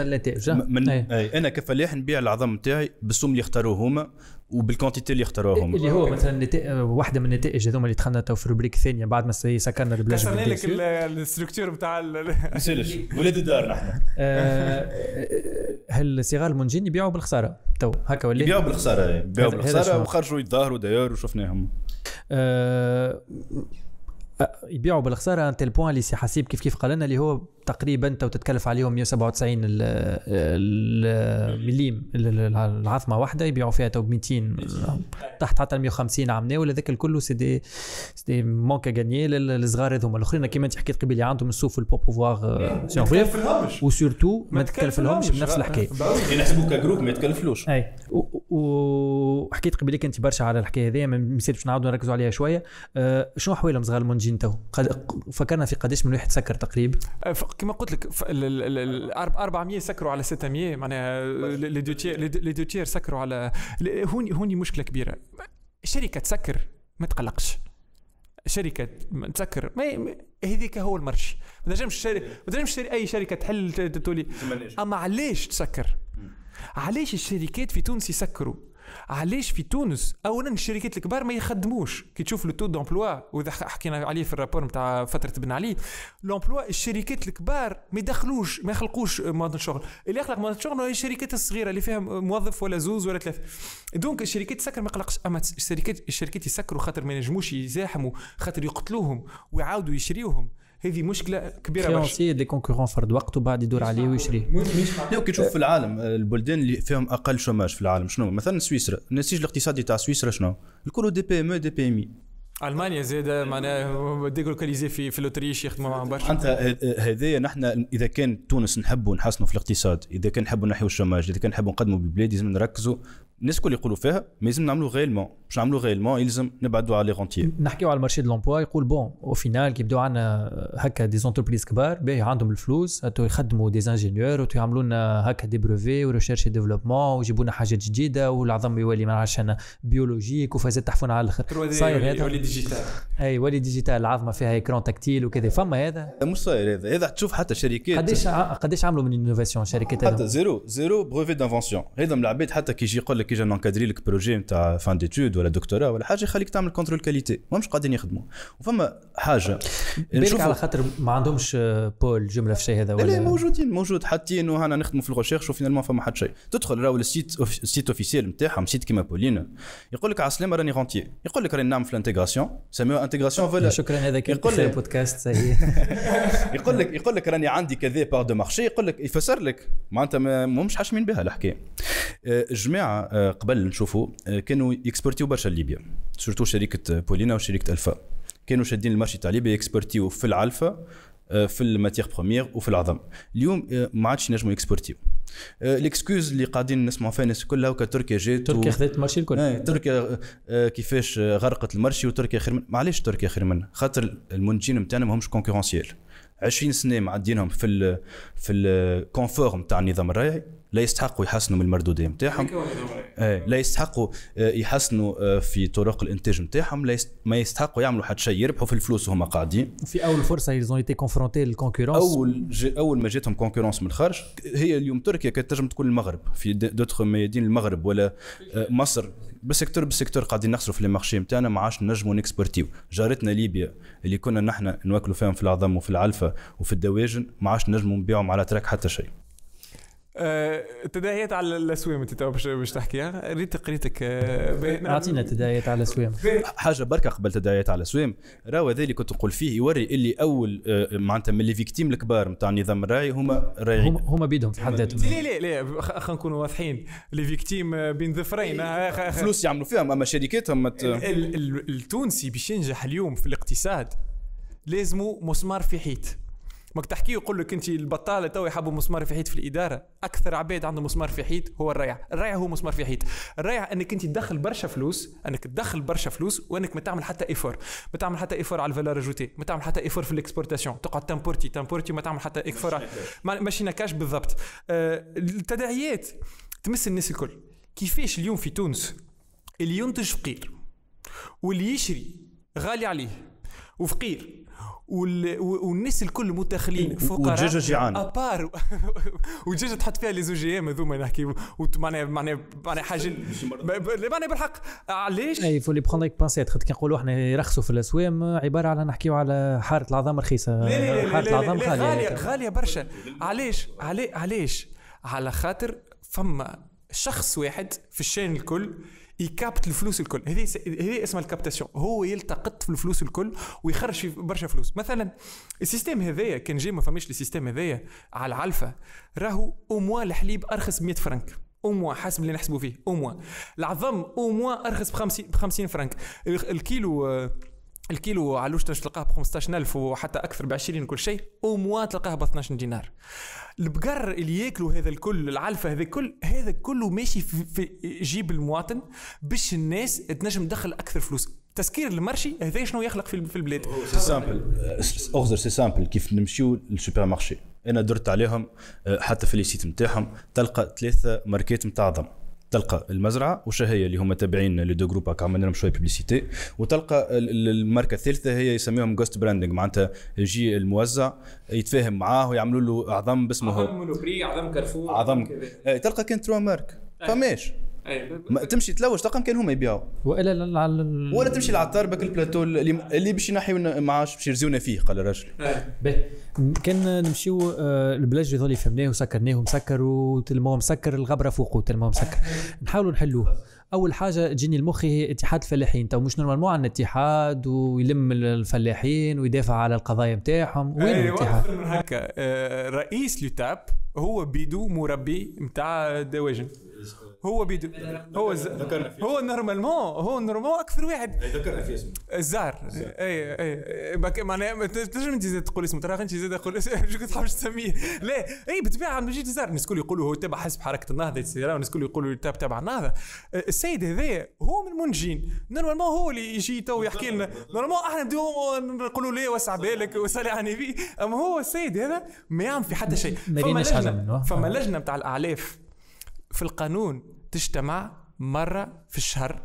من أي. أنا كفلاح نبيع العظم نتاعي بالسوم اللي اختاروه هما وبال quantité اللي اختاروها هما اللي هو مثلا واحدة من النتائج هذوما اللي دخلنا تو في ال rubrique الثانية بعد ما سكرنا البلاج كسرنا لك ال structure بتاع ما ولاد الدار نحن هل الصغار المنجين يبيعوا بالخسارة؟ تو هكا ولا؟ يبيعوا بالخسارة يبيعوا بالخسارة وخرجوا يتظاهروا داير وشفناهم. أه يبيعوا بالخسارة un tel point اللي سي حسيب كيف كيف قال لنا اللي هو تقريبا تو تتكلف عليهم 197 المليم العظمة واحدة يبيعوا فيها تو ب 200 تحت حتى 150 عمنا ولا ذاك الكل c'est des c'est des manque à gagner للصغار هذوما الآخرين. كيما انت حكيت قبيله عندهم السوف ال pou pouvoir و surtout ما تكلف لهمش بنفس الحكاية. ينحسبوا ك groupe ما يتكلفلوش. أي. وحكيت قبيله انت برشا على الحكاية هذه ما باش نعاودوا نركزوا عليها شوية. أه شنو أحوالهم صغار المنجين تو فكرنا في قداش من واحد سكر تقريبا. كما قلت لك 400 سكروا على 600 معناها les deux tiers les deux tiers سكروا على هوني هوني مشكلة كبيرة. شركة تسكر ما تقلقش. شركة تسكر ما هذيك هو ال marché ما تنجمش ما تنجمش أي شركة تحل تقولي أما علاش تسكر علاش الشركات في تونس يسكروا؟ علاش في تونس اولا الشركات الكبار ما يخدموش؟ كي تشوف le taux d'emploi وإذا حكينا عليه في ال rapport نتاع فترة بن علي l'emploi الشركات الكبار ما يدخلوش ما يخلقوش مواطن شغل. اللي يخلق مواطن شغل هي الشركات الصغيرة اللي فيها موظف ولا زوز ولا ثلاثة. donc الشركات تسكر ما يقلقش. أما الشركات الشركات يسكروا خاطر ما ينجموش يزاحموا خاطر يقتلوهم ويعاودوا يشريوهم. هذه مشكلة كبيرة برشا. كريونسي des concurrents فرد وقت وبعد يدور عليه ويشريه لا كي تشوف في العالم البلدان اللي فيهم أقل chômage في العالم شنو؟ مثلا سويسرا. النسيج الاقتصادي تاع سويسرا شنو؟ الكل des PM des PME. ألمانيا زاد معناها délocalisé في في ال Autriche يخدموا معهم برشا. أنت هذايا نحن إذا كان تونس نحبوا نحسنوا في الاقتصاد إذا كان نحبوا نحيوا ال chômage إذا كان نحبوا نقدموا بالبلاد لازم نركزوا الناس الكل يقولوا فيها ما لازم نعملوا réellement باش نعملوا réellement يلزم نبعدوا على les rentiers نحكيو على ال marché de l'emploi يقول bon au final كي يبداو عندنا هكا des entreprises كبار باهي عندهم الفلوس تو يخدموا des ingénieurs تو يعملوا لنا هكا des brevets و recherche développement ويجيبوا لنا حاجات جديدة والعظم يولي ما نعرفش أنا biologique وفازات تحفونا على الآخر. صاير هذا. يولي digital أي ولي digital العظمه فيها écran tactile وكذا. فما هذا؟ مش صاير هذا. هذا تشوف حتى شركات. قديش قديش عملوا من innovation شركات حتى zéro zéro brevet d'invention هذا من العباد حتى كي يجي يقول لك يجي ن cadrer لك projet نتاع fin d'études ولا دكتوراه ولا حاجة يخليك تعمل contrôle qualité ما مش قاعدين يخدموا. وفما حاجة. بالك على خاطر ما عندهمش pôle جملة في الشيء هذا ولا لا موجودين موجود. حاطين وهنا نخدموا في ال recherche و finalement فما حد شيء. تدخل راهو ال site ال site officiel نتاعهم site كيما بولينا. يقول لك على السلامه راني rentier يقول لك راني نعمل في ال intégration سميوها intégration voilà شكرا هذا كان يقول لك بودكاست يقول لك يقول لك راني عندي كذا part de marché يقول لك يفسر لك. معناتها مش حاشمين بها الحكاية. الجماعه قبل نشوفوا كانوا ي exporti و برشا ليبيا surtout شركه بولينا وشركه ألفا. كانوا شادين ال marché تاع ليبيا ي exporti و في العلفه في ال matière première وفي العظم. اليوم ما عادش ينجموا ي exporti و ال excuse اللي قاعدين نسمعوا فيها الناس كلها وكا تركيا جات تركيا خذت ال marché الكل. آه تركيا آه كيفاش غرقت ال marché وتركيا خير من معليش تركيا خير منها خاطر المنتجين نتاعنا ماهمش concurrentiels 20 سنة معدينهم في ال في ال confort نتاع النظام الريعي. لا يستحقوا يحسنوا من المردوديه نتاعهم لا يستحقوا يحسنوا في طرق الإنتاج نتاعهم ما يستحقوا يعملوا حتى شيء يربحوا في الفلوس وهم قاعدين. في أول فرصة ils ont été confrontés لل concurrence أول أول ما جاتهم concurrence من الخارج هي اليوم تركيا كانت تنجم تكون المغرب. في d'autres ميادين المغرب ولا مصر. بال secteur بال secteur قاعدين نخسروا في les marchés نتاعنا ما عادش نجموا نكسبورتيو جارتنا ليبيا اللي كنا نحن نواكلوا فيهم في العظم وفي العلفة وفي الدواجن ما عادش نجموا نبيعهم على تراك حتى شيء. أه تداعيات على الاسوام أنت تو باش تحكيها ريت قريتك أه أعطينا تداعيات على الاسوام حاجة بركة قبل تداعيات على الاسوام راهو هذا اللي كنت نقول فيه يوري اللي أول أه معناتها من les victimes الكبار نتاع النظام الريعي هما ريعيين هما بيدهم في حد ذاتهم. لا لا لا خلينا نكونوا واضحين. les victimes بين ظفرين. فلوس يعملوا فيهم أما شركاتهم. التونسي باش ينجح اليوم في الاقتصاد لازمه مسمار في حيط. ماك تحكي يقول لك انت البطالة تو يحبوا مسمار في حيط في الإدارة. أكثر عباد عنده مسمار في حيط هو الريع. الريع هو مسمار في حيط الريع إنك انت تدخل برشا فلوس إنك تدخل برشا فلوس وإنك ما تعمل حتى effort ما تعمل حتى effort على ال valeur ajoutée ما تعمل حتى effort في ال exportation تقعد تمبورتي تمبورتي ما تعمل حتى effort ماشي en cash بالضبط. آه التداعيات تمس الناس الكل. كيفاش اليوم في تونس اللي ينتج فقير واللي يشري غالي عليه وفقير. والناس الكل متخلين فقراء. والدجاجه جيعانه أبار. والدجاجه تحط فيها لي زوجي ام هذوما نحكي. معناها معناها معناها حاجة معناها بالحق. علاش؟ أي فولي افيك بانسيت خاطر كي نقولوا إحنا يرخصوا في الأسوام عبارة على نحكيو على حارة العظام رخيصة. حارة العظام غالية. غالية غالية برشا. علاش؟ علاش؟ على خاطر فما شخص واحد في ال chaîne الكل يكابت الفلوس الكل. هذه هذه اسمها ال captation. هو يلتقط في الفلوس الكل ويخرج في برشا فلوس. مثلا ال système هذايا كان جاي ما فماش ال système هذايا على العلفة راهو أو موا الحليب أرخص ب 100 فرنك. أو موا حسب اللي نحسبوا فيه. أو موا العظم أو موا أرخص ب 50 ب 50 فرنك الكيلو الكيلو علوش تلقاه ب 15000 وحتى أكثر ب 20 كل شيء أو موا تلقاه ب 12 دينار. البقر اللي ياكلوا هذا الكل العلفة هذا الكل هذا كله ماشي في, في جيب المواطن باش الناس تنجم تدخل أكثر فلوس. تسكير ال marché هذا شنو يخلق في البلاد؟ سي سامبل اغزر سي سامبل كيف نمشيو لل supermarché أنا درت عليهم حتى في ال site نتاعهم تلقى ثلاثة ماركات نتاع عظم تلقى المزرعة وشهيه اللي هما تابعين les deux groupes عملنا لهم شوية publicité وتلقى الماركة الثالثة هي يسميهم juste branding معناتها يجي الموزع يتفاهم معاه ويعملوا له عظم باسمه. عظم Monoprix عظم كارفور عظم تلقى كان trois marques فماش. ما تمشي تلوج تلقى كان هما يبيعوا. وإلا لا- لا- لا- ولا تمشي للعطار بك البلاتو اللي, اللي باش ينحيو معاش باش يرزونا فيه قال الرجل باهي. كان نمشيو آه، البلاج اللي فهمناه وسكرناه ومسكر وتلمو مسكر الغبرة فوقه تلمو مسكر. نحاولوا نحلوه. أول حاجة تجيني لمخي هي اتحاد الفلاحين. تو مش normalement عندنا اتحاد ويلم الفلاحين ويدافع على القضايا نتاعهم وين الاتحاد؟ هكا. آه، رئيس l'UTAP هو بيدو مربي نتاع دواجن. هو بيدو هو ز... هو normalement هو normalement أكثر واحد. ذكرنا في اسمه. الزار اي اي بك- معناها ما تنجم أنت زاد تقول اسمه ترى أنت زاد تقول اسمه. شو كنت حابش تسميه. لا اي بالطبيعه مجيد الزار الناس الكل يقولوا هو تبع حسب حركة النهضة يتصير والناس الكل يقولوا تبع تبع النهضة. أه، السيد هذا هو من المنجين. normalement هو اللي يجي تو يحكي لنا. normalement أحنا بدو نقولوا ليه وسع بالك وصلي على النبي أما هو السيد هذا ما يعمل في حتى شيء. ما فما منه. فما لجنة بتاع الأعلاف في القانون تجتمع مرة في الشهر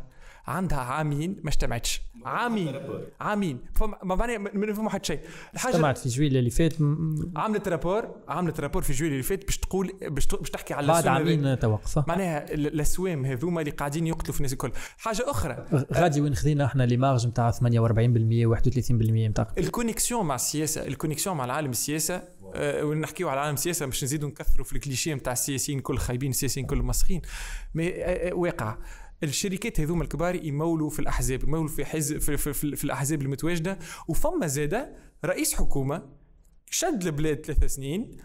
عندها عامين ما اجتمعتش. عامين عامين. فما ما معناها ما نفهموا حتى شيء. الحاجة اجتمعت في جويل اللي فات. م- عملت rapport عملت rapport في جويلية اللي فات باش تقول باش باش تحكي على بعد. عامين توقف معناها ال- الأسوام هذوما اللي قاعدين يقتلوا في الناس الكل. حاجة أخرى. غادي وين خذينا إحنا les marges نتاع 48% 31% نتاع ال connexion مع السياسة ال connexion مع العالم السياسة ونحكيو على عالم السياسة باش نزيدوا نكثروا في ال clichés نتاع السياسيين كل خايبين السياسيين كل مسخين. mais أه، أه، واقع. الشركات هذوما الكبار يمولوا في الأحزاب يمولوا في حزب في, في, في, في الأحزاب المتواجدة. وفما زاده رئيس حكومة شد البلاد ثلاث سنين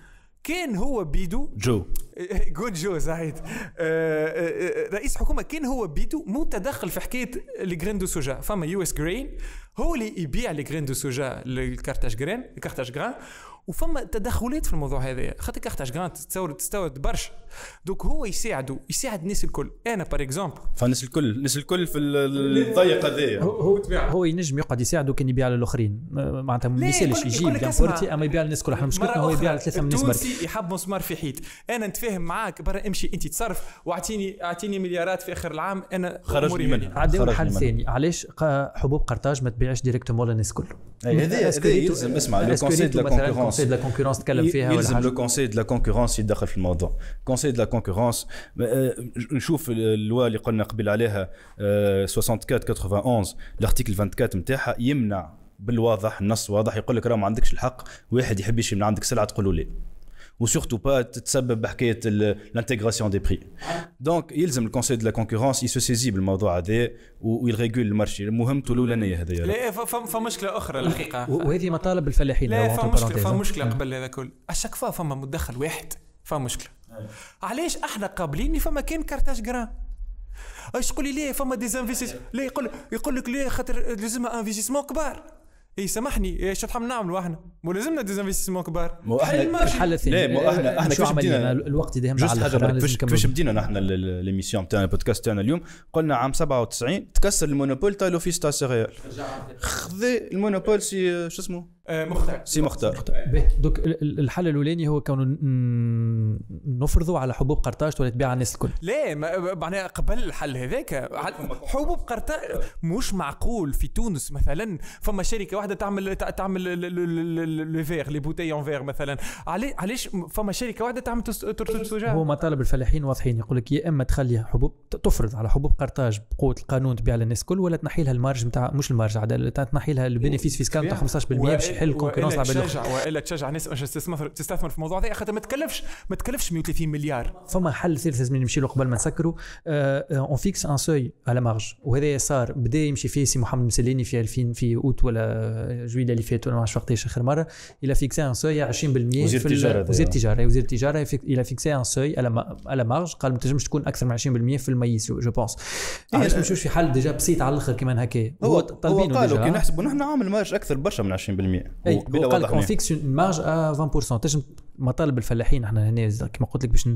كان هو بيدو جو. جود جو سعيد آه، آه، آه، رئيس حكومة كان هو بيدو متدخل في حكاية ال graines de soja. فما US Grains هو اللي يبيع ال graines de soja لل Carthage Grains ال Carthage Grains وفما تدخلات في الموضوع هذا خاطر Carthage Grains تستورد تستورد برشا. donc هو يساعده يساعد الناس الكل. أنا par exemple فالناس الكل الناس الكل في ال- الضيق هذايا. هو هو, هو ينجم يقعد يساعده كان يبيع للآخرين. معناتها ما؟ يسالش يجيب يامبورتي أما يبيع للناس كلها إحنا مشكلتنا هو يبيع لثلاثة من الناس برك يحب مسمار في حيط. أنا نتفاهم معاك برا امشي انت تصرف واعطيني اعطيني مليارات في آخر العام أنا خرجني منها. خرجنا حل. ثاني. علاش حبوب قرطاج ما تبيعش directement للناس كل أي هذا- هذا يلزم اسمع le conseil de la concurrence de la concurrence تكلم فيها يلزم le conseil de la concurrence يتدخل في الموضوع. conseil de la concurrence نشوف اللواء اللي قلنا قبل عليها آه، 64 91 ال article 24 نتاعها يمنع بالواضح النص واضح يقول لك راه ما عندكش الحق واحد يحب يشري من عندك سلعة تقول له لا و surtout pas تتسبب بحكاية ال intégration des prix donc يلزم ال conseil de la concurrence ي se saisir بالموضوع هذا وي régule ال marché مهمته الأولانية هذه لا ف- ف- فمشكلة أخرى الحقيقة. وهذه مطالب الفلاحين لا فما مشكله. فما مشكله قبل هذا كل à chaque fois فما مدخل واحد. فما مشكله علاش إحنا قابلين فما كان Carthage Grains إيش تقول لي ليه فما des investisse- لا يقول يقول لك ليه خاطر لازمها investissements كبار. اي سامحني. إيه، شو تحب نعملوا إحنا مو لازمنا des investissements كبار. مو إحنا. الحل الثاني. لا مو إحنا إحنا شو كيفاش بدينا الوقت يدهم juste على حاجة كيفاش. كيفاش بدينا نحن l'émission تاعنا البودكاست تاعنا اليوم. قلنا عام 97 تكسر ال monopole تاع l'office تاع ال céréales خذ ال monopole سي شو اسمه؟ مختار سي مختار donc ال- ال- الحل الأولاني هو كونه ن- نفرضوا على حبوب قرطاج ولا تبيع على الناس الكل. لا معناها قبل الحل هذاك حبوب قرطاج مش معقول في تونس مثلا. فما شركة واحدة تعمل تع- تعمل لو فيغ لي بوتي اون فيغ مثلا. علي- علاش فما شركة واحدة تعمل ترتب soja هو مطالب الفلاحين واضحين. يقول لك يا إما تخلي حبوب تفرض على حبوب قرطاج بقوة القانون تبيع للناس كل ولا تنحي لها ال marge نتاع مش ال marge عاد تنحي لها ال bénéfice fiscal نتاع 15% ال concurrence والا على. تشجع والا تشجع ناس باش تستثمر تستثمر في الموضوع هذا. خاطر ما تكلفش ما تكلفش 130 مليار. فما حل ثالث لازم نمشي له قبل ما نسكروا. on fixe un seuil على marge وهذا صار. بدأ يمشي فيه سي محمد مسليني في 2000 في أوت ولا جويلة اللي فات ولا ما نعرفش وقتاش آخر مرة. il a fixé un seuil 20% وزير في ال- التجارة هذا. وزير التجارة. وزير التجارة il a fixé un seuil على ما- على marge قال ما تنجمش تكون أكثر من 20% في ال mais je pense علاش ما نمشوش في حل؟ déjà بسيط على الآخر كمان هكا. هو هو طالبينه قالوا كي déjà نحسبوا نحن عامل marge أكثر برشا من 20% بلا هو قال لك واضح on. fixe marge à 20% تنجم مطالب الفلاحين إحنا هنا كما قلت لك باش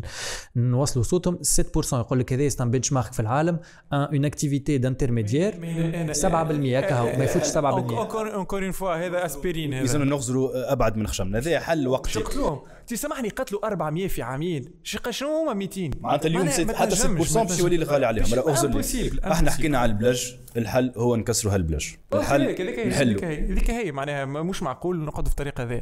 نوصلوا صوتهم 6% يقول لك هذا c'est un benchmark في العالم une activité d'intermédiaire 7% هكا هو ما يفوتش 7% اونكور اونكور اون فوا هذا اسبرين هذا لازم نغزروا ابعد من خشمنا هذا حل وقتي شو سامحني قتلوا 400 في عامين. شي شنو هما 200 معناتها اليوم حتى تنجمش، 6% ما باش يولي لي غالي عليهم. راه اغزر إحنا. حكينا على البلج الحل هو نكسروا هالبلاش. الحل هذيك هي هذيك هي معناها مش معقول نقعدوا في الطريقة هذه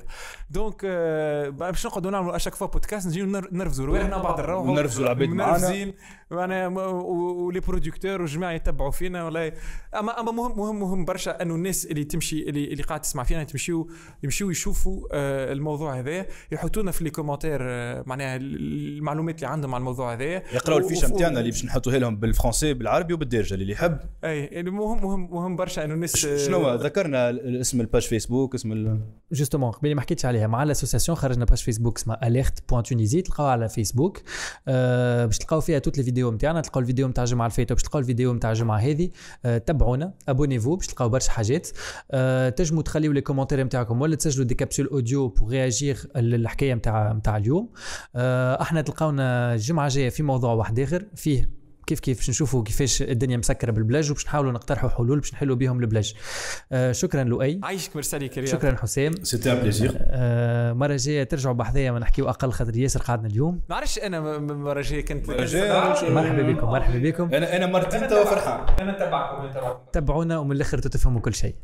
donc آه باش نقعدوا نعملوا à chaque fois podcast نجيو نرفزوا رواحنا بعض الروح. ونرفزوا العباد معنا معناها و les producteurs والجماعة يتبعوا فينا ولا اما أما مهم مهم مهم برشا أنه الناس اللي تمشي اللي, اللي قاعد تسمع فينا تمشيو يمشيو يشوفوا آه الموضوع هذا يحطوا في les commentaires آه معناها المعلومات اللي عندهم على الموضوع هذا. يقراوا الفيشة نتاعنا اللي باش نحطوها لهم بالفرنسي بالعربي وبالدارجة اللي يحب. أي مهم مهم مهم برشا إنه الناس شنو ذكرنا اسم ال page Facebook اسم justement قبل ما حكيتش عليها مع ال association خرجنا page Facebook اسمها Alert point Tunisie تلقاوها على فيسبوك أه باش تلقاو فيها toutes الفيديو نتاعنا تلقاو الفيديو نتاع الجمعه الفايته باش تلقاو الفيديو نتاع الجمعه هذه. أه تبعونا abonnez-vous باش تلقاو برشا حاجات. أه تنجموا تخليو les commentaires نتاعكم ولا تسجلوا des capsules audio pour réagir للحكاية نتاع نتاع اليوم. أه إحنا تلقاونا الجمعة الجايه في موضوع واحد آخر فيه كيف كيف باش نشوفوا كيفاش الدنيا مسكرة بالبلاج وباش نحاولوا نقترحوا حلول باش نحلوا بهم البلاج. آه شكرا لؤي. عايشك مرسالي كريم. شكرا حسام. c'était un plaisir آه مرة جاية ترجعوا بحذايا ما نحكيو أقل خاطر ياسر قعدنا اليوم. ما عرفتش أنا مرة جاية كنت مرحبا بكم مرحبا بكم. أنا أنا مرتين توا فرحان أنا تبعكم تبعونا ومن الآخر تفهموا كل شيء.